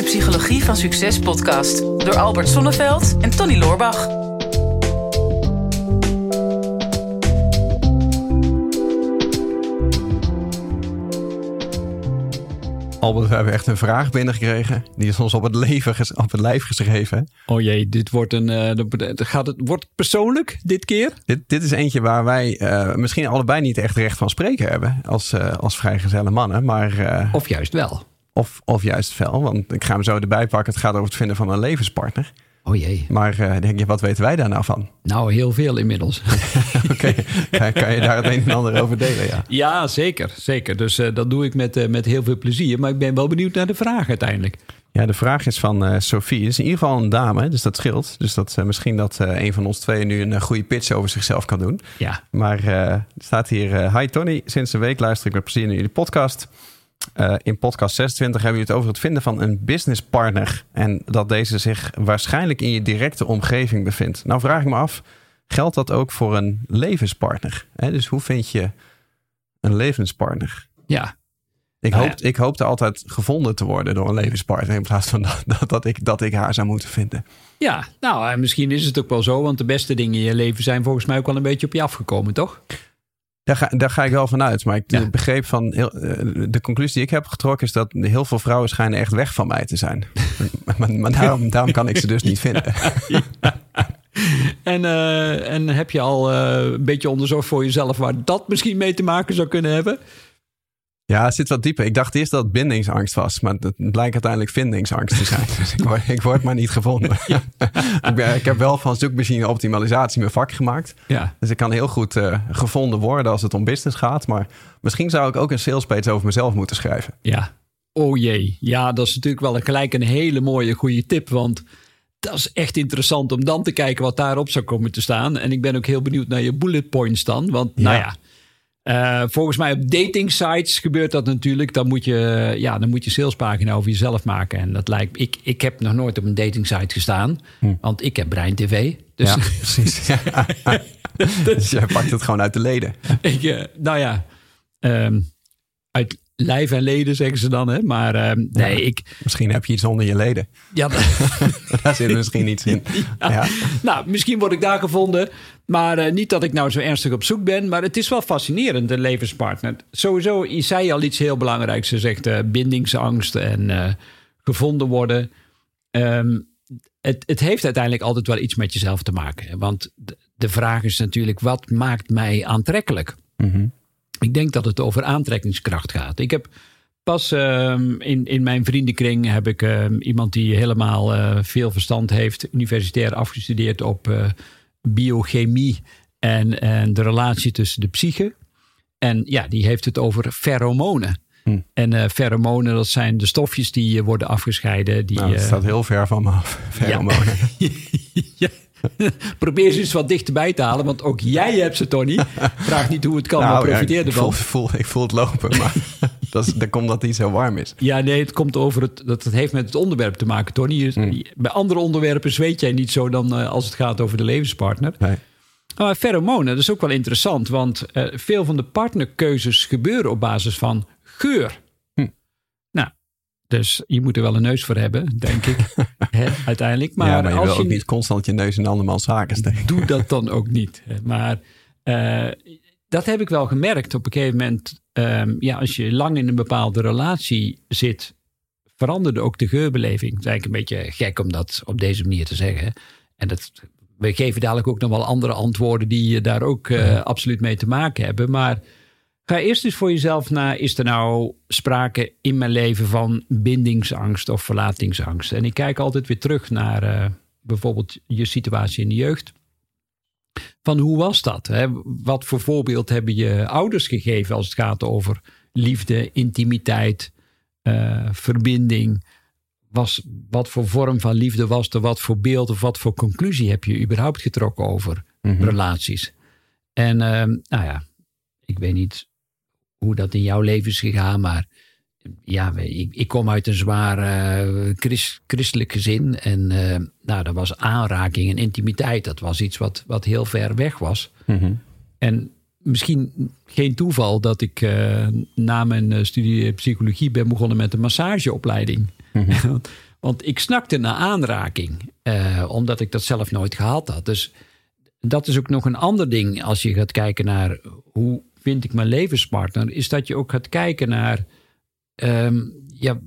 de Psychologie van Succes podcast door Albert Sonneveld en Tony Loorbach. Albert, we hebben echt een vraag binnengekregen. Die is ons op het, leven op het lijf geschreven. Oh jee, dit wordt een. eh, dat- gaat het, wordt het persoonlijk dit keer? Dit, dit is eentje waar wij eh, misschien allebei niet echt recht van spreken hebben. Als, eh als vrijgezelle mannen. Maar, eh, Of juist wel? Of, of juist wel. Want ik ga hem zo erbij pakken. Het gaat over het vinden van een levenspartner. Oh jee. Maar eh, denk je, wat weten wij daar nou van? Nou, heel veel inmiddels. Oké, kan, kan je daar het een en ander over delen? Ja. ja, zeker. Zeker. Dus eh, dat doe ik met, eh, met heel veel plezier. Maar ik ben wel benieuwd naar de vraag uiteindelijk. Ja, de vraag is van eh, Sophie. Het is in ieder geval een dame, dus dat scheelt. Dus dat misschien dat eh, een van ons tweeën nu een goede pitch over zichzelf kan doen. Ja. Maar eh, er staat hier: eh, Hi Tony, sinds een week luister ik met plezier naar jullie podcast. Eh, in podcast 26 hebben jullie het over het vinden van een businesspartner. En dat deze zich waarschijnlijk in je directe omgeving bevindt. Nou, vraag ik me af: geldt dat ook voor een levenspartner? Hè, dus hoe vind je een levenspartner? Ja. Ik, Nou hoop, ik hoopte altijd gevonden te worden door een levenspartner. In plaats van dat, dat, dat ik, dat ik haar zou moeten vinden. Ja, nou, eh, misschien is het ook wel zo. Want de beste dingen in je leven zijn volgens mij ook wel een beetje op je afgekomen, toch? Daar ga, daar ga ik wel van uit. Maar ik Ja. begreep van. Heel, eh, de conclusie die ik heb getrokken is dat heel veel vrouwen schijnen echt weg van mij te zijn. maar maar daarom, daarom kan ik ze dus niet vinden. En, eh, en heb je al eh, een beetje onderzocht voor jezelf waar dat misschien mee te maken zou kunnen hebben? Ja, het zit wat dieper. Ik dacht eerst dat het bindingsangst was. Maar het blijkt uiteindelijk vindingsangst te zijn. Dus ik word, ik word maar niet gevonden. ik, ben, ik heb wel van zoekmachine optimalisatie mijn vak gemaakt. Ja. Dus ik kan heel goed eh, gevonden worden als het om business gaat. Maar misschien zou ik ook een sales page over mezelf moeten schrijven. Ja. Oh jee. Ja, dat is natuurlijk wel gelijk een hele mooie, goede tip. Want dat is echt interessant om dan te kijken wat daarop zou komen te staan. En ik ben ook heel benieuwd naar je bullet points dan. Want nou ja, eh, volgens mij op dating sites gebeurt dat natuurlijk. Dan moet je, ja, dan moet je salespagina over jezelf maken. En dat lijkt ik, ik heb nog nooit op een dating site gestaan. Want ik heb Brein TV. Dus ja, precies. Ja. dus jij pakt het gewoon uit de leden. ik, eh, nou ja, ehm, uit lijf en leden zeggen ze dan. Hè? Maar ehm, nee, ik... Misschien heb je iets onder je leden. Ja, Daar zit misschien iets in. Ja. Nou, misschien word ik daar gevonden. Maar eh, niet dat ik nou zo ernstig op zoek ben. Maar het is wel fascinerend, de levenspartner. Sowieso, je zei al iets heel belangrijks. Ze zegt eh, bindingsangst en eh, gevonden worden. Ehm, het, het heeft uiteindelijk altijd wel iets met jezelf te maken. Want de, vraag is natuurlijk, wat maakt mij aantrekkelijk? Mhm. Ik denk dat het over aantrekkingskracht gaat. Ik heb pas ehm, in, in mijn vriendenkring heb ik ehm, iemand die helemaal veel verstand heeft, universitair afgestudeerd op biochemie en, en de relatie tussen de psyche. En ja, die heeft het over pheromonen. Hm. En eh pheromonen, dat zijn de stofjes die eh, worden afgescheiden. Die, Nou, dat eh, staat heel ver van me af. Pheromonen. ja. Probeer ze eens wat dichterbij te halen, want ook jij hebt ze, Tony. Vraag niet hoe het kan, maar Nou, ja, profiteer ik, voel, ervan. ik voel het lopen, maar dat, is, dat komt dat het niet zo warm is. Ja, nee, het komt over het. Dat het heeft met het onderwerp te maken, Tony. Je- Hmm. Bij andere onderwerpen zweet jij niet zo dan eh, als het gaat over de levenspartner. Nee. Maar pheromonen, dat is ook wel interessant, want eh, veel van de partnerkeuzes gebeuren op basis van geur. Dus je moet er wel een neus voor hebben, denk ik, hè, uiteindelijk. Maar, ja, maar je als wil ook je niet constant je neus in andermans zaken steken. doe dat dan ook niet. Maar eh, dat heb ik wel gemerkt op een gegeven moment. ehm, ja, als je lang in een bepaalde relatie zit, veranderde ook de geurbeleving. Het is eigenlijk een beetje gek om dat op deze manier te zeggen. En dat, we geven dadelijk ook nog wel andere antwoorden die daar ook eh, absoluut mee te maken hebben. Maar ga eerst eens voor jezelf na, is er nou sprake in mijn leven van bindingsangst of verlatingsangst? En ik kijk altijd weer terug naar eh, bijvoorbeeld je situatie in de jeugd. Van hoe was dat? Hè? Wat voor voorbeeld hebben je ouders gegeven als het gaat over liefde, intimiteit, eh, verbinding? Was, wat voor vorm van liefde was er? Wat voor beeld of wat voor conclusie heb je überhaupt getrokken over Mhm. relaties? En ehm, nou ja, ik weet niet hoe dat in jouw leven is gegaan, maar ja, ik, ik kom uit een zwaar eh, christ- christelijk gezin. En eh, nou, dat was aanraking en intimiteit. Dat was iets wat, wat heel ver weg was. Mhm. En misschien geen toeval dat ik eh, na mijn studie psychologie ben begonnen met een massageopleiding. Mhm. Want ik snakte naar aanraking, omdat ik dat zelf nooit gehad had. Dus dat is ook nog een ander ding als je gaat kijken naar hoe vind ik mijn levenspartner, is dat je ook gaat kijken naar ehm, ja,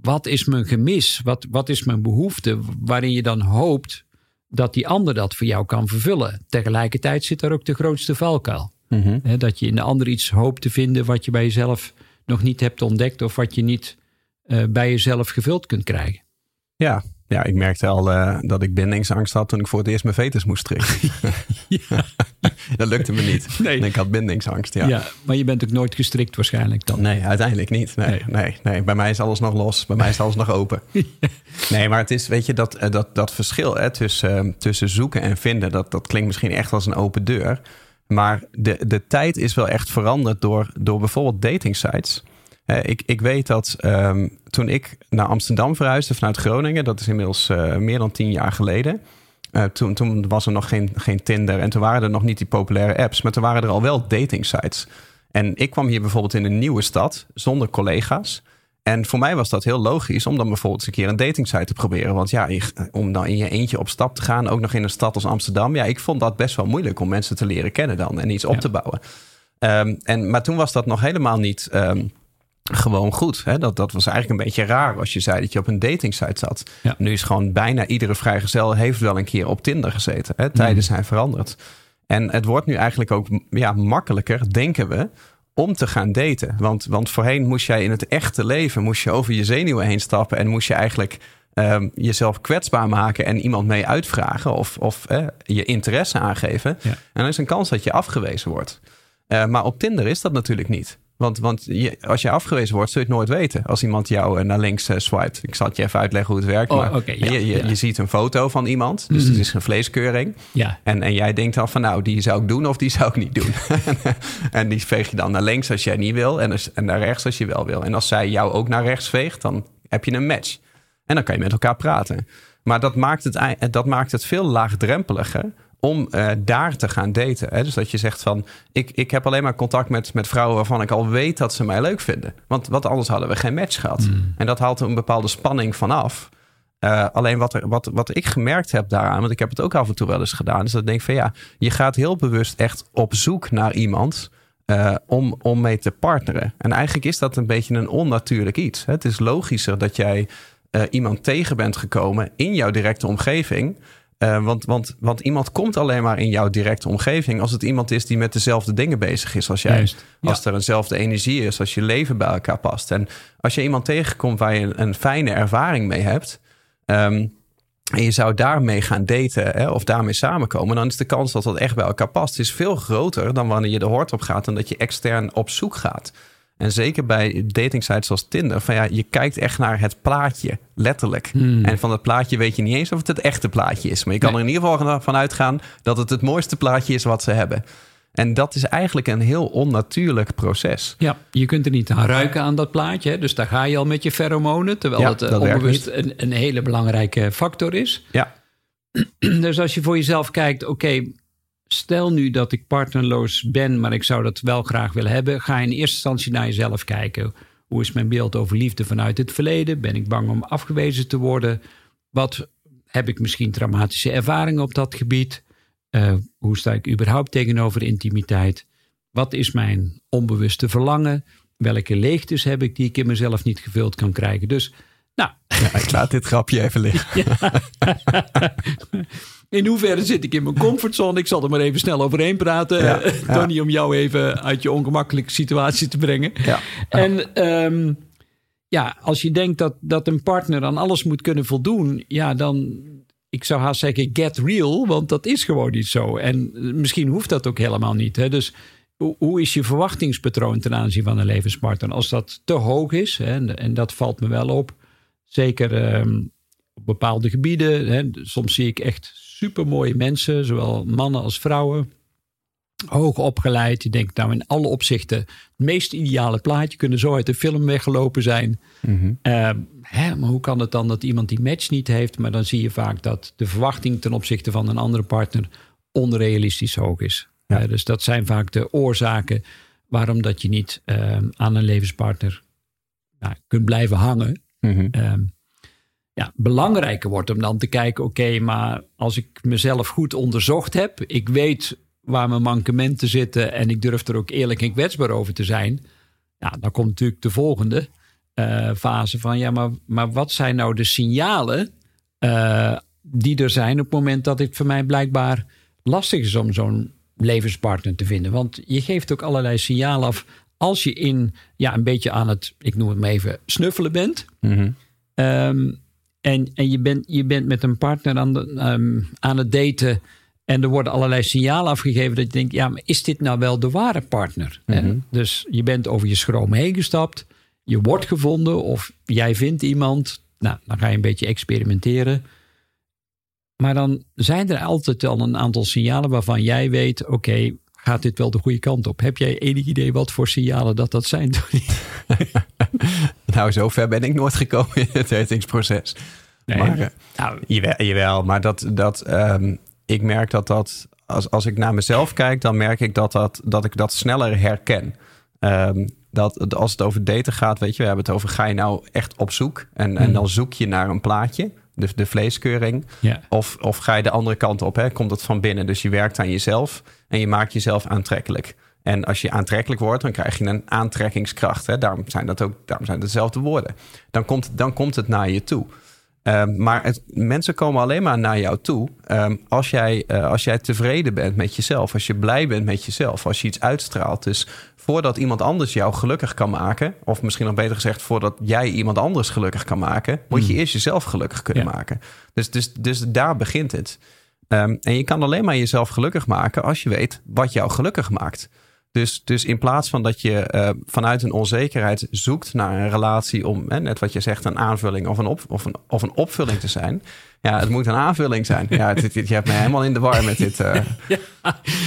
wat is mijn gemis, wat, wat is mijn behoefte, waarin je dan hoopt dat die ander dat voor jou kan vervullen. Tegelijkertijd zit daar ook de grootste valkuil. Mhm. dat je in de ander iets hoopt te vinden wat je bij jezelf nog niet hebt ontdekt of wat je niet eh, bij jezelf gevuld kunt krijgen. Ja, ja, ik merkte al eh, dat ik bindingsangst had toen ik voor het eerst mijn vetus moest strikken. dat lukte me niet. Nee. En ik had bindingsangst, ja. Ja. maar je bent ook nooit gestrikt waarschijnlijk dan. Nee, uiteindelijk niet. Nee, Nee. nee. Nee, Bij mij is alles nog los. Bij mij is alles nog open. Nee, maar het is, weet je, dat, eh, dat, dat verschil hè, tussen, eh, tussen zoeken en vinden, dat, dat klinkt misschien echt als een open deur. Maar de, de tijd is wel echt veranderd door, door bijvoorbeeld dating sites. Hè, ik, ik weet dat ehm, toen ik naar Amsterdam verhuisde vanuit Groningen, dat is inmiddels eh, meer dan tien jaar geleden. eh, toen, toen was er nog geen, geen Tinder en toen waren er nog niet die populaire apps, maar toen waren er al wel dating sites. En ik kwam hier bijvoorbeeld in een nieuwe stad zonder collega's. En voor mij was dat heel logisch om dan bijvoorbeeld eens een keer een datingsite te proberen. Want ja, om dan in je eentje op stap te gaan, ook nog in een stad als Amsterdam. Ja, ik vond dat best wel moeilijk om mensen te leren kennen dan en iets op Ja. te bouwen. Ehm, en, maar toen was dat nog helemaal niet ehm, gewoon goed. Hè? Dat, dat was eigenlijk een beetje raar als je zei dat je op een datingsite zat. Ja. Nu is gewoon bijna iedere vrijgezel heeft wel een keer op Tinder gezeten. Hè? Tijden Mhm. zijn veranderd. En het wordt nu eigenlijk ook ja, makkelijker, denken we, om te gaan daten. Want, want voorheen moest jij in het echte leven moest je over je zenuwen heen stappen en moest je eigenlijk ehm, jezelf kwetsbaar maken en iemand mee uitvragen of, of eh, je interesse aangeven. Ja. En dan is een kans dat je afgewezen wordt. Eh, maar op Tinder is dat natuurlijk niet. Want, want je, als je afgewezen wordt, zul je het nooit weten. Als iemand jou eh, naar links swipet. Ik zal het je even uitleggen hoe het werkt. Oh, maar ja, je, je, ja. je ziet een foto van iemand. Dus Mhm. het is een vleeskeuring. Ja, En, en jij denkt dan van nou, die zou ik doen of die zou ik niet doen. en die veeg je dan naar links als jij niet wil. En, en naar rechts als je wel wil. En als zij jou ook naar rechts veegt, dan heb je een match. En dan kan je met elkaar praten. Maar dat maakt het, dat maakt het veel laagdrempeliger om eh, daar te gaan daten. Hè? Dus dat je zegt van, ik, ik heb alleen maar contact met, met vrouwen waarvan ik al weet dat ze mij leuk vinden. Want, want anders hadden we geen match gehad. En dat haalt een bepaalde spanning vanaf. Eh, alleen wat, er, wat, wat ik gemerkt heb daaraan, want ik heb het ook af en toe wel eens gedaan, is dat ik denk van ja, je gaat heel bewust echt op zoek naar iemand eh, om, om mee te partneren. En eigenlijk is dat een beetje een onnatuurlijk iets. Het is logischer dat jij iemand tegen bent gekomen in jouw directe omgeving. Eh, want, want, want iemand komt alleen maar in jouw directe omgeving als het iemand is die met dezelfde dingen bezig is als jij. Juist, ja. Als er eenzelfde energie is, als je leven bij elkaar past. En als je iemand tegenkomt waar je een, een fijne ervaring mee hebt. ehm, en je zou daarmee gaan daten hè, of daarmee samenkomen, dan is de kans dat dat echt bij elkaar past, is veel groter dan wanneer je de hoort op gaat en dat je extern op zoek gaat. En zeker bij datingsites zoals Tinder, van ja, je kijkt echt naar het plaatje, letterlijk. Hmm. En van dat plaatje weet je niet eens of het het echte plaatje is. Maar je kan Nee. er in ieder geval van uitgaan dat het het mooiste plaatje is wat ze hebben. En dat is eigenlijk een heel onnatuurlijk proces. Ja, je kunt er niet aan ruiken aan dat plaatje. Hè? Dus daar ga je al met je pheromonen. Terwijl Ja, het eh, dat onbewust een, een hele belangrijke factor is. Ja, Dus als je voor jezelf kijkt, oké, stel nu dat ik partnerloos ben, maar ik zou dat wel graag willen hebben. Ga in eerste instantie naar jezelf kijken. Hoe is mijn beeld over liefde vanuit het verleden? Ben ik bang om afgewezen te worden? Wat heb ik misschien traumatische ervaringen op dat gebied? Eh, hoe sta ik überhaupt tegenover intimiteit? Wat is mijn onbewuste verlangen? Welke leegtes heb ik die ik in mezelf niet gevuld kan krijgen? Dus, nou, ja ik laat dit grapje even liggen. in hoeverre zit ik in mijn comfortzone? Ik zal er maar even snel overheen praten. Ja, eh, ja. Tony, om jou even uit je ongemakkelijke situatie te brengen. Ja. En ehm, ja, als je denkt dat, dat een partner aan alles moet kunnen voldoen, ja, dan, ik zou haast zeggen, get real, want dat is gewoon niet zo. En eh, misschien hoeft dat ook helemaal niet. Hè? Dus hoe, hoe is je verwachtingspatroon ten aanzien van een levenspartner? Als dat te hoog is, hè, en, en dat valt me wel op, zeker ehm, op bepaalde gebieden. Hè, soms zie ik echt supermooie mensen, zowel mannen als vrouwen hoog opgeleid. Je denkt nou in alle opzichten het meest ideale plaatje. Kunnen zo uit de film weggelopen zijn. Mhm. Eh, hè, maar hoe kan het dan dat iemand die match niet heeft? Maar dan zie je vaak dat de verwachting ten opzichte van een andere partner onrealistisch hoog is. Ja. Eh, dus dat zijn vaak de oorzaken waarom dat je niet eh, aan een levenspartner nou, kunt blijven hangen. Ehm, Ja, belangrijker wordt om dan te kijken, oké, maar als ik mezelf goed onderzocht heb, ik weet waar mijn mankementen zitten en ik durf er ook eerlijk en kwetsbaar over te zijn, ja, dan komt natuurlijk de volgende uh, fase van, ja, maar, maar wat zijn nou de signalen uh, die er zijn op het moment dat het voor mij blijkbaar lastig is om zo'n levenspartner te vinden? Want je geeft ook allerlei signalen af als je in, ja, een beetje aan het, ik noem het maar even, snuffelen bent. Mm -hmm. um, en, en je, bent, je bent met een partner aan, de, um, aan het daten. En er worden allerlei signalen afgegeven dat je denkt: ja, maar is dit nou wel de ware partner? Mm -hmm. dus je bent over je schroom heen gestapt. Je wordt gevonden of jij vindt iemand. Nou, dan ga je een beetje experimenteren. Maar dan zijn er altijd al een aantal signalen waarvan jij weet: oké, okay, gaat dit wel de goede kant op? Heb jij enig idee wat voor signalen dat dat zijn? nou, zover ben ik nooit gekomen in het datingsproces. Nee, maar, uh, nou, jawel, jawel, maar dat, dat, um, ik merk dat dat, als, als ik naar mezelf kijk, dan merk ik dat, dat, dat ik dat sneller herken. Um, dat als het over daten gaat, weet je, we hebben het over ga je nou echt op zoek en, en dan zoek je naar een plaatje, de, de vleeskeuring, ja. of, of ga je de andere kant op, hè? komt het van binnen. Dus je werkt aan jezelf en je maakt jezelf aantrekkelijk. En als je aantrekkelijk wordt, dan krijg je een aantrekkingskracht. Hè? Daarom zijn dat ook daarom zijn dezelfde woorden. Dan komt, dan komt het naar je toe. Um, maar het, mensen komen alleen maar naar jou toe um, als, jij, uh, als jij tevreden bent met jezelf. Als je blij bent met jezelf. Als je iets uitstraalt. Dus voordat iemand anders jou gelukkig kan maken. Of misschien nog beter gezegd, voordat jij iemand anders gelukkig kan maken. Moet je mm. eerst jezelf gelukkig kunnen ja. maken. Dus, dus, dus daar begint het. Um, en je kan alleen maar jezelf gelukkig maken als je weet wat jou gelukkig maakt. Dus, dus in plaats van dat je uh, vanuit een onzekerheid zoekt naar een relatie om, hè, net wat je zegt, een aanvulling of een, op, of, een, of een opvulling te zijn. Ja, het moet een aanvulling zijn. Ja, dit, je hebt me helemaal in de war met dit. Uh, ja.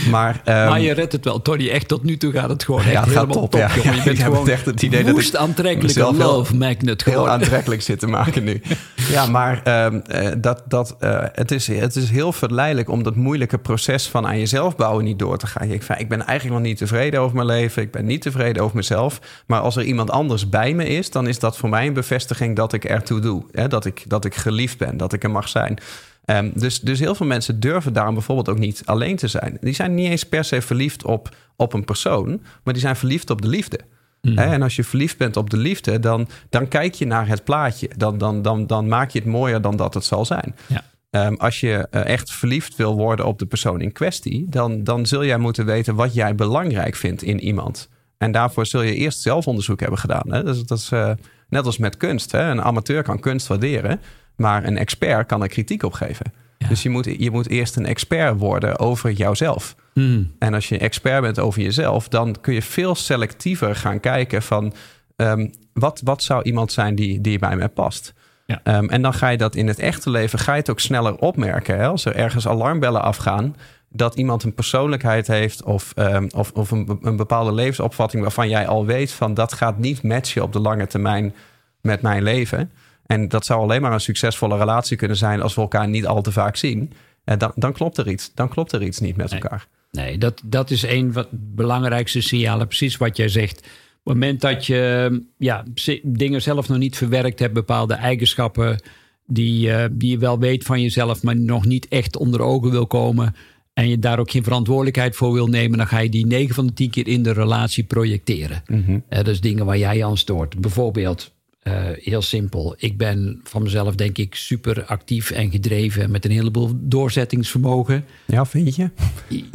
maar, um, maar je redt het wel, Tony. Echt tot nu toe gaat het gewoon echt ja, het gaat top, top ja. Je bent ja, gewoon echt het idee dat ik aantrekkelijke love magnet Heel aantrekkelijk zitten maken nu. ja, maar um, uh, dat, dat, uh, het, is, het is heel verleidelijk om dat moeilijke proces van aan jezelf bouwen niet door te gaan. Ik, ik ben eigenlijk nog niet tevreden over mijn leven. Ik ben niet tevreden over mezelf. Maar als er iemand anders bij me is, dan is dat voor mij een bevestiging dat ik ertoe doe. Hè? Dat, ik, dat ik geliefd ben, dat ik er mag zijn. Um, dus, dus heel veel mensen durven daarom bijvoorbeeld ook niet alleen te zijn. Die zijn niet eens per se verliefd op, op een persoon, maar die zijn verliefd op de liefde. Mm. En als je verliefd bent op de liefde, dan, dan kijk je naar het plaatje. Dan, dan, dan, dan maak je het mooier dan dat het zal zijn. Ja. Um, als je uh, echt verliefd wil worden op de persoon in kwestie, dan, dan zul jij moeten weten wat jij belangrijk vindt in iemand. En daarvoor zul je eerst zelfonderzoek hebben gedaan. Hè? Dus dat is uh, net als met kunst. Hè? Een amateur kan kunst waarderen. Maar een expert kan er kritiek op geven. Ja. Dus je moet, je moet eerst een expert worden over jouzelf. Mm. En als je expert bent over jezelf, dan kun je veel selectiever gaan kijken van um, wat, wat zou iemand zijn die, die bij mij past. Ja. Um, en dan ga je dat in het echte leven ga je het ook sneller opmerken. Hè? Als er ergens alarmbellen afgaan, dat iemand een persoonlijkheid heeft of, um, of, of een, een bepaalde levensopvatting waarvan jij al weet van dat gaat niet matchen op de lange termijn met mijn leven. En dat zou alleen maar een succesvolle relatie kunnen zijn als we elkaar niet al te vaak zien. En dan, dan klopt er iets. Dan klopt er iets niet met elkaar. Nee, dat, dat is een van de belangrijkste signalen. Precies wat jij zegt. Op het moment dat je ja, dingen zelf nog niet verwerkt hebt, bepaalde eigenschappen die, uh, die je wel weet van jezelf, maar nog niet echt onder ogen wil komen. En je daar ook geen verantwoordelijkheid voor wil nemen, dan ga je die 9 van de 10 keer in de relatie projecteren. Mm -hmm. uh, dat is dingen waar jij aan stoort. Bijvoorbeeld, uh, heel simpel. Ik ben van mezelf, denk ik, super actief en gedreven met een heleboel doorzettingsvermogen. Ja, vind je?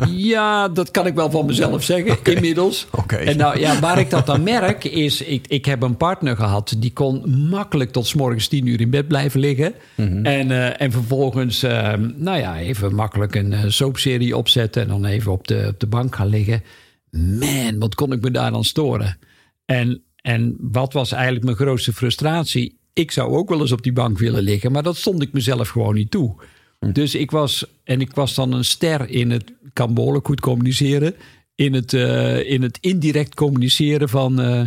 Ja, dat kan ik wel van mezelf zeggen, okay. inmiddels. Okay. En nou ja, waar ik dat dan merk, is ik, ik heb een partner gehad die kon makkelijk tot s morgens tien uur in bed blijven liggen. Mhm. Mm -hmm. en, uh, en vervolgens, uh, nou ja, even makkelijk een uh, soapserie opzetten en dan even op de, op de bank gaan liggen. Man, wat kon ik me daar dan storen? En en wat was eigenlijk mijn grootste frustratie? Ik zou ook wel eens op die bank willen liggen, maar dat stond ik mezelf gewoon niet toe. Hm. Dus ik was, en ik was dan een ster in het, kan behoorlijk goed communiceren, in het, uh, in het indirect communiceren van. Uh,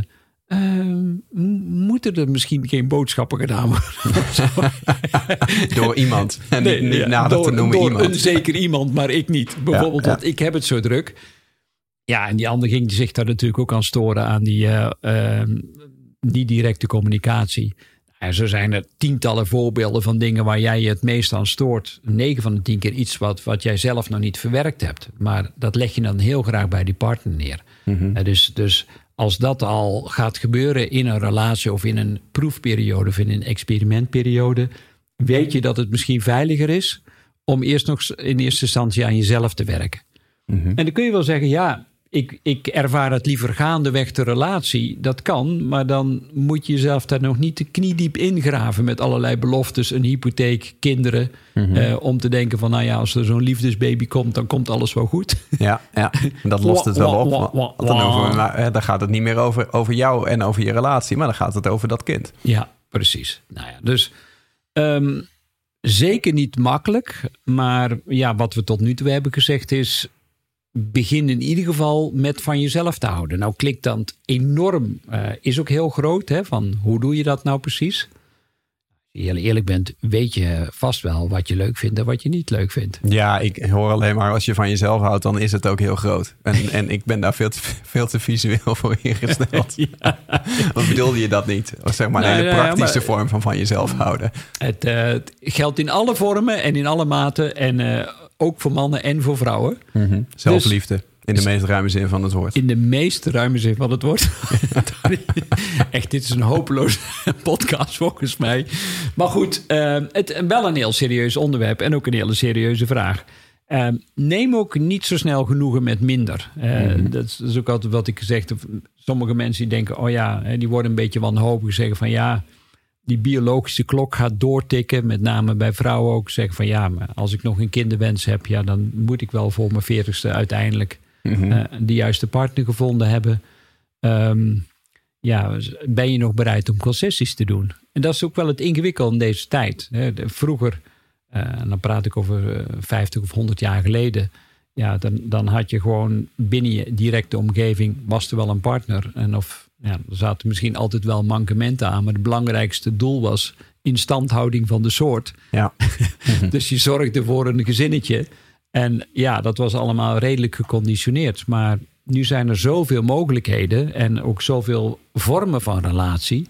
uh, moeten er misschien geen boodschappen gedaan worden? door iemand. En nee, niet ja, nader door, te noemen door iemand. een zeker iemand, maar ik niet. Bijvoorbeeld, Ja, ja. want ik heb het zo druk. Ja, en die ander ging zich daar natuurlijk ook aan storen aan die, uh, uh, die directe communicatie. En zo zijn er tientallen voorbeelden van dingen waar jij je het meest aan stoort. 9 van de 10 keer iets wat, wat jij zelf nog niet verwerkt hebt. Maar dat leg je dan heel graag bij die partner neer. Mhm. dus, dus als dat al gaat gebeuren in een relatie of in een proefperiode of in een experimentperiode, weet je dat het misschien veiliger is om eerst nog in eerste instantie aan jezelf te werken. Mhm. En dan kun je wel zeggen, ja, ik, ik ervaar het liever gaandeweg de relatie. Dat kan, maar dan moet je jezelf daar nog niet te kniediep ingraven met allerlei beloftes, een hypotheek, kinderen. Mhm. eh, om te denken van, nou ja, als er zo'n liefdesbaby komt, dan komt alles wel goed. Ja, ja, dat lost het wel op. Want dan gaat het niet meer over, over jou en over je relatie, maar dan gaat het over dat kind. Ja, precies. Nou ja, dus ehm, zeker niet makkelijk. Maar ja, wat we tot nu toe hebben gezegd is. Begin in ieder geval met van jezelf te houden. Nou, klinkt dat enorm, eh, is ook heel groot. Hè, van hoe doe je dat nou precies? Als je heel eerlijk bent, weet je vast wel wat je leuk vindt en wat je niet leuk vindt. Ja, ik hoor alleen maar als je van jezelf houdt, dan is het ook heel groot. En, en ik ben daar veel te, veel te visueel voor ingesteld. Wat bedoelde je dat niet? Of zeg maar een hele ja, praktische maar- vorm van van jezelf houden. Het, eh, het geldt in alle vormen en in alle maten. En eh, ook voor mannen en voor vrouwen. Zelfliefde, in de meest ruime zin van het woord. In de meest ruime zin van het woord. Echt, dit is een hopeloze podcast volgens mij. Maar goed, eh, het, wel een heel serieus onderwerp en ook een hele serieuze vraag. Eh, neem ook niet zo snel genoegen met minder. Eh, dat, is, dat is ook altijd wat ik gezegd heb. Sommige mensen die denken, oh ja, die worden een beetje wanhopig. Zeggen van ja, die biologische klok gaat doortikken. Met name bij vrouwen ook. Zeggen van ja, maar als ik nog een kinderwens heb, ja, dan moet ik wel voor mijn veertigste uiteindelijk eh, de juiste partner gevonden hebben. Ehm, ja, ben je nog bereid om concessies te doen? En dat is ook wel het ingewikkelde in deze tijd. Hè. De- Vroeger, eh, en dan praat ik over eh, 50 of 100 jaar geleden. Ja, dan, dan had je gewoon binnen je directe omgeving was er wel een partner. En of ja, er zaten misschien altijd wel mankementen aan, maar het belangrijkste doel was instandhouding van de soort. Ja. Dus je zorgde voor een gezinnetje. En ja, dat was allemaal redelijk geconditioneerd. Maar nu zijn er zoveel mogelijkheden en ook zoveel vormen van relatie.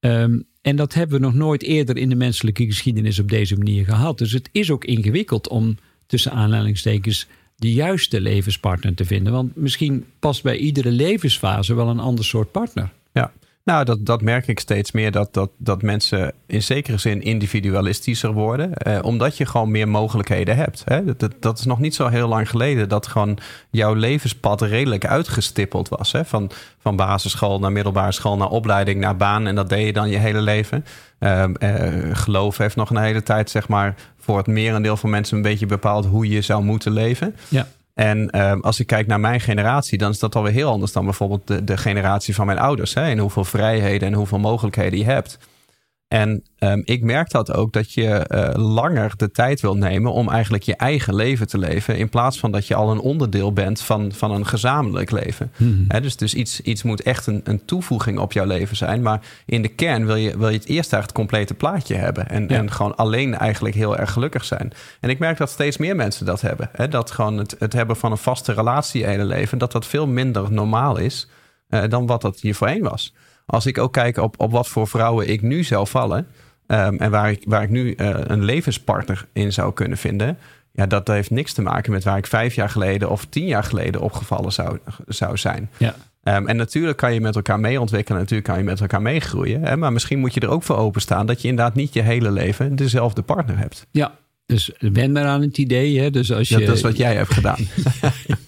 Ehm, en dat hebben we nog nooit eerder in de menselijke geschiedenis op deze manier gehad. Dus het is ook ingewikkeld om tussen aanhalingstekens de juiste levenspartner te vinden. Want misschien past bij iedere levensfase wel een ander soort partner. Ja, nou, dat, dat merk ik steeds meer. Dat, dat, dat mensen in zekere zin individualistischer worden. Eh, omdat je gewoon meer mogelijkheden hebt. Hè? Dat, dat, is nog niet zo heel lang geleden dat gewoon jouw levenspad redelijk uitgestippeld was. Hè? Van, van basisschool naar middelbare school, naar opleiding, naar baan. En dat deed je dan je hele leven. Ehm, eh, geloof heeft nog een hele tijd, zeg maar, voor het merendeel van mensen een beetje bepaald hoe je zou moeten leven. Ja. En ehm, als ik kijk naar mijn generatie, dan is dat alweer heel anders dan bijvoorbeeld de, de generatie van mijn ouders. Hè? En hoeveel vrijheden en hoeveel mogelijkheden je hebt. En ehm, ik merk dat ook dat je eh, langer de tijd wil nemen om eigenlijk je eigen leven te leven. In plaats van dat je al een onderdeel bent van, van een gezamenlijk leven. Hè, dus dus iets, iets moet echt een, een toevoeging op jouw leven zijn. Maar in de kern wil je, wil je het eerst eigenlijk het complete plaatje hebben. En, Ja. en gewoon alleen eigenlijk heel erg gelukkig zijn. En ik merk dat steeds meer mensen dat hebben. Dat gewoon het, het hebben van een vaste relatie je hele leven, dat dat veel minder normaal is eh, dan wat dat hier voorheen was. Als ik ook kijk op, op wat voor vrouwen ik nu zou vallen. ehm, en waar ik, waar ik nu eh, een levenspartner in zou kunnen vinden. Ja, dat heeft niks te maken met waar ik vijf jaar geleden of tien jaar geleden opgevallen zou, zou zijn. Ja. Ehm, en natuurlijk kan je met elkaar mee ontwikkelen, natuurlijk kan je met elkaar meegroeien. Hè? Maar misschien moet je er ook voor openstaan dat je inderdaad niet je hele leven dezelfde partner hebt. Ja, dus wen maar aan het idee. Hè? Dus als je, Dat, dat is wat jij hebt gedaan.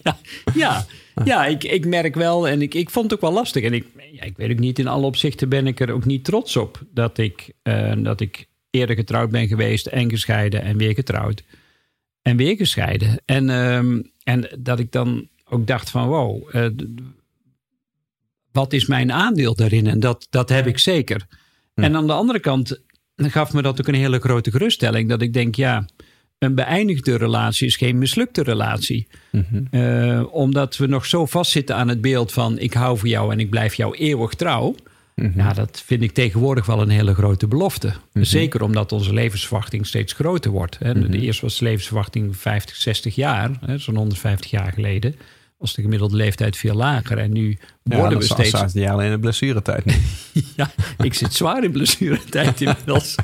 ja, ja, ja ik, ik merk wel en ik, ik vond het ook wel lastig. En ik, ja, ik weet ook niet, in alle opzichten ben ik er ook niet trots op dat ik, eh, dat ik eerder getrouwd ben geweest en gescheiden en weer getrouwd en weer gescheiden. En, ehm, en dat ik dan ook dacht van wow, eh, wat is mijn aandeel daarin? En dat, dat heb ik zeker. En aan de andere kant gaf me dat ook een hele grote geruststelling. Dat ik denk, ja, een beëindigde relatie is geen mislukte relatie. Eh, omdat we nog zo vastzitten aan het beeld van ik hou van jou en ik blijf jou eeuwig trouw. Ja, dat vind ik tegenwoordig wel een hele grote belofte. Zeker omdat onze levensverwachting steeds groter wordt. Hè. De eerste was de levensverwachting 50, 60 jaar, hè, zo'n 150 jaar geleden. Was de gemiddelde leeftijd veel lager. En nu worden ja, we steeds... zaten die al in de blessuretijd nu. ja, ik zit zwaar in blessuretijd inmiddels.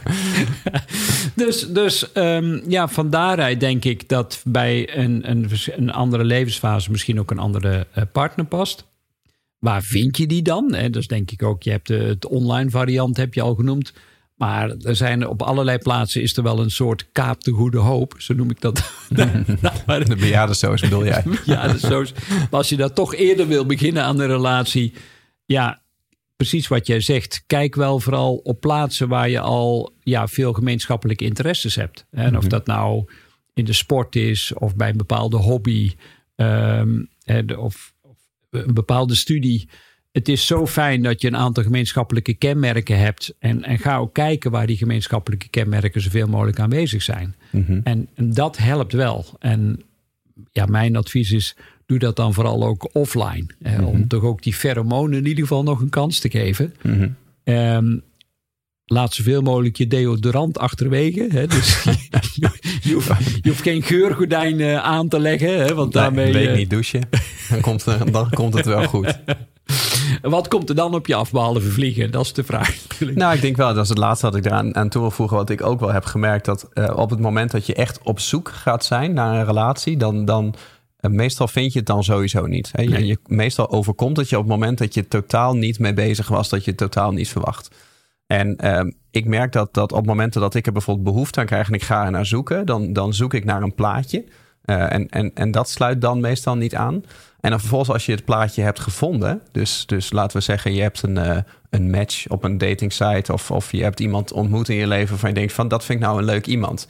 dus dus um, ja, van daaruit denk ik dat bij een, een, een andere levensfase misschien ook een andere uh, partner past. Waar vind je die dan? En dus denk ik ook, je hebt de, het online variant, heb je al genoemd. Maar er zijn op allerlei plaatsen is er wel een soort kaap de goede hoop. Zo noem ik dat. de bejaardensoos bedoel jij? bejaardensoos. Maar als je dat toch eerder wil beginnen aan een relatie. Ja, precies wat jij zegt. Kijk wel vooral op plaatsen waar je al ja, veel gemeenschappelijke interesses hebt. En of dat nou in de sport is of bij een bepaalde hobby. Um, of, of een bepaalde studie het is zo fijn dat je een aantal gemeenschappelijke kenmerken hebt. En, en ga ook kijken waar die gemeenschappelijke kenmerken zoveel mogelijk aanwezig zijn. Mhm. en, en, dat helpt wel. En ja, mijn advies is, doe dat dan vooral ook offline. Eh, Om Mhm. toch ook die pheromonen in ieder geval nog een kans te geven. Mhm. Ehm, laat zoveel mogelijk je deodorant achterwege. Hè? Dus je, je, hoeft, je hoeft geen geurgordijn aan te leggen. Hè? Want Nee, daarmee, een week eh, niet douchen. Dan komt, dan komt het wel goed. Wat komt er dan op je af behalve vliegen? Dat is de vraag. natuurlijk. Nou, ik denk wel, dat is het laatste wat ik eraan aan toe wil voegen. Wat ik ook wel heb gemerkt, dat eh, op het moment dat je echt op zoek gaat zijn naar een relatie, dan, dan eh, meestal vind je het dan sowieso niet. Hè? Je, Nee. je, meestal overkomt het je op het moment dat je totaal niet mee bezig was, dat je het totaal niet verwacht. En ehm, ik merk dat, dat op momenten dat ik er bijvoorbeeld behoefte aan krijg en ik ga er naar zoeken, dan, dan zoek ik naar een plaatje. Eh, en, en, en dat sluit dan meestal niet aan. En dan vervolgens als je het plaatje hebt gevonden, dus, dus laten we zeggen je hebt een, eh, een match op een dating site of, of je hebt iemand ontmoet in je leven waarvan je denkt van dat vind ik nou een leuk iemand.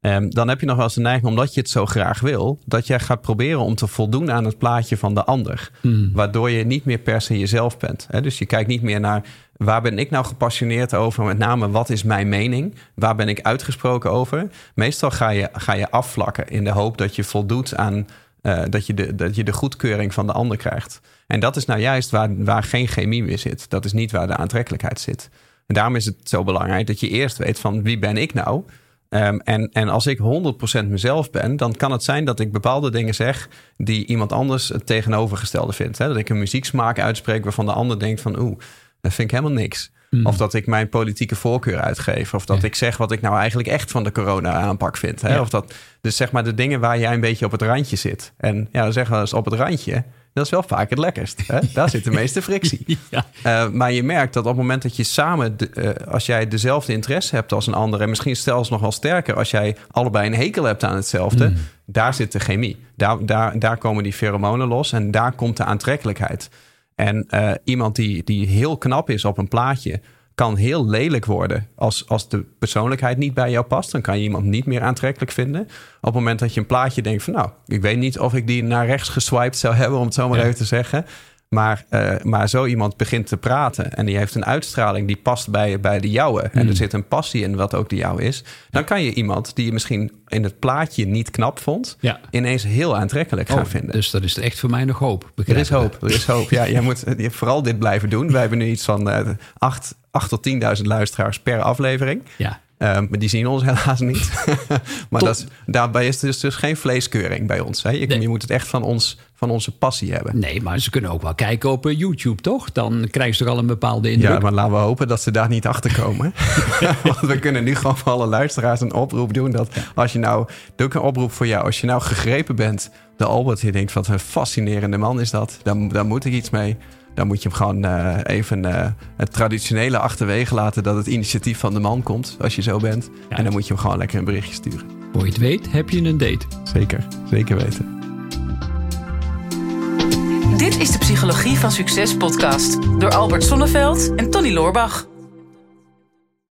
Ehm, dan heb je nog wel eens de neiging, omdat je het zo graag wil, dat jij gaat proberen om te voldoen aan het plaatje van de ander. Hmm. Waardoor je niet meer per se jezelf bent. Hè? Dus je kijkt niet meer naar waar ben ik nou gepassioneerd over, met name wat is mijn mening, waar ben ik uitgesproken over. Meestal ga je, ga je afvlakken in de hoop dat je voldoet aan eh, dat, je de, dat je de goedkeuring van de ander krijgt. En dat is nou juist waar, waar geen chemie meer zit. Dat is niet waar de aantrekkelijkheid zit. En daarom is het zo belangrijk dat je eerst weet van wie ben ik nou? Ehm, en, en als ik 100% mezelf ben, dan kan het zijn dat ik bepaalde dingen zeg die iemand anders het tegenovergestelde vindt. Hè? Dat ik een muzieksmaak uitspreek waarvan de ander denkt van oeh, dat vind ik helemaal niks. Of dat ik mijn politieke voorkeur uitgeef. Of dat. Ja. ik zeg wat ik nou eigenlijk echt van de corona-aanpak vind. Hè? Ja. Of dat, dus zeg maar de dingen waar jij een beetje op het randje zit. En ja, dan zeggen we eens op het randje. Dat is wel vaak het lekkerst. Hè? Daar zit de meeste frictie. Ja. Uh, maar je merkt dat op het moment dat je samen, de, uh, als jij dezelfde interesse hebt als een ander, en misschien zelfs nog wel sterker als jij allebei een hekel hebt aan hetzelfde, Mm. daar zit de chemie. Daar, daar, daar komen die pheromonen los en daar komt de aantrekkelijkheid. En uh, iemand die, die heel knap is op een plaatje, kan heel lelijk worden als, als de persoonlijkheid niet bij jou past. Dan kan je iemand niet meer aantrekkelijk vinden. Op het moment dat je een plaatje denkt van... nou, ik weet niet of ik die naar rechts geswiped zou hebben... om het zo maar Ja. even te zeggen. Maar, uh, maar zo iemand begint te praten... en die heeft een uitstraling die past bij, bij de jouwe... en Hmm. er zit een passie in wat ook de jouwe is... dan kan je iemand die je misschien in het plaatje niet knap vond... Ja. ineens heel aantrekkelijk gaan Oh, vinden. Dus dat is echt voor mij nog hoop. Er is hoop, er is hoop. Ja, jij moet vooral dit blijven doen. Wij hebben nu iets van eh, acht, acht tot 10.000 luisteraars per aflevering. Ja. Um, maar die zien ons helaas niet. maar dat daarbij is dus, dus geen vleeskeuring bij ons. Hè? Je, Nee. je moet het echt van, ons, van onze passie hebben. Nee, maar ze kunnen ook wel kijken op eh, YouTube, toch? Dan krijgen ze toch al een bepaalde indruk. Ja, maar laten we hopen dat ze daar niet achter komen. Want we kunnen nu gewoon voor alle luisteraars een oproep doen. Dat als je nou, doe ik een oproep voor jou. Als je nou gegrepen bent, de Albert, je denkt, wat een fascinerende man is dat. Daar, daar moet ik iets mee. Dan moet je hem gewoon eh, even eh, het traditionele achterwege laten dat het initiatief van de man komt, als je zo bent. Ja. En dan moet je hem gewoon lekker een berichtje sturen. Voor je het weet, heb je een date. Zeker, zeker weten. Dit is de Psychologie van Succes podcast door Albert Sonneveld en Tony Loorbach.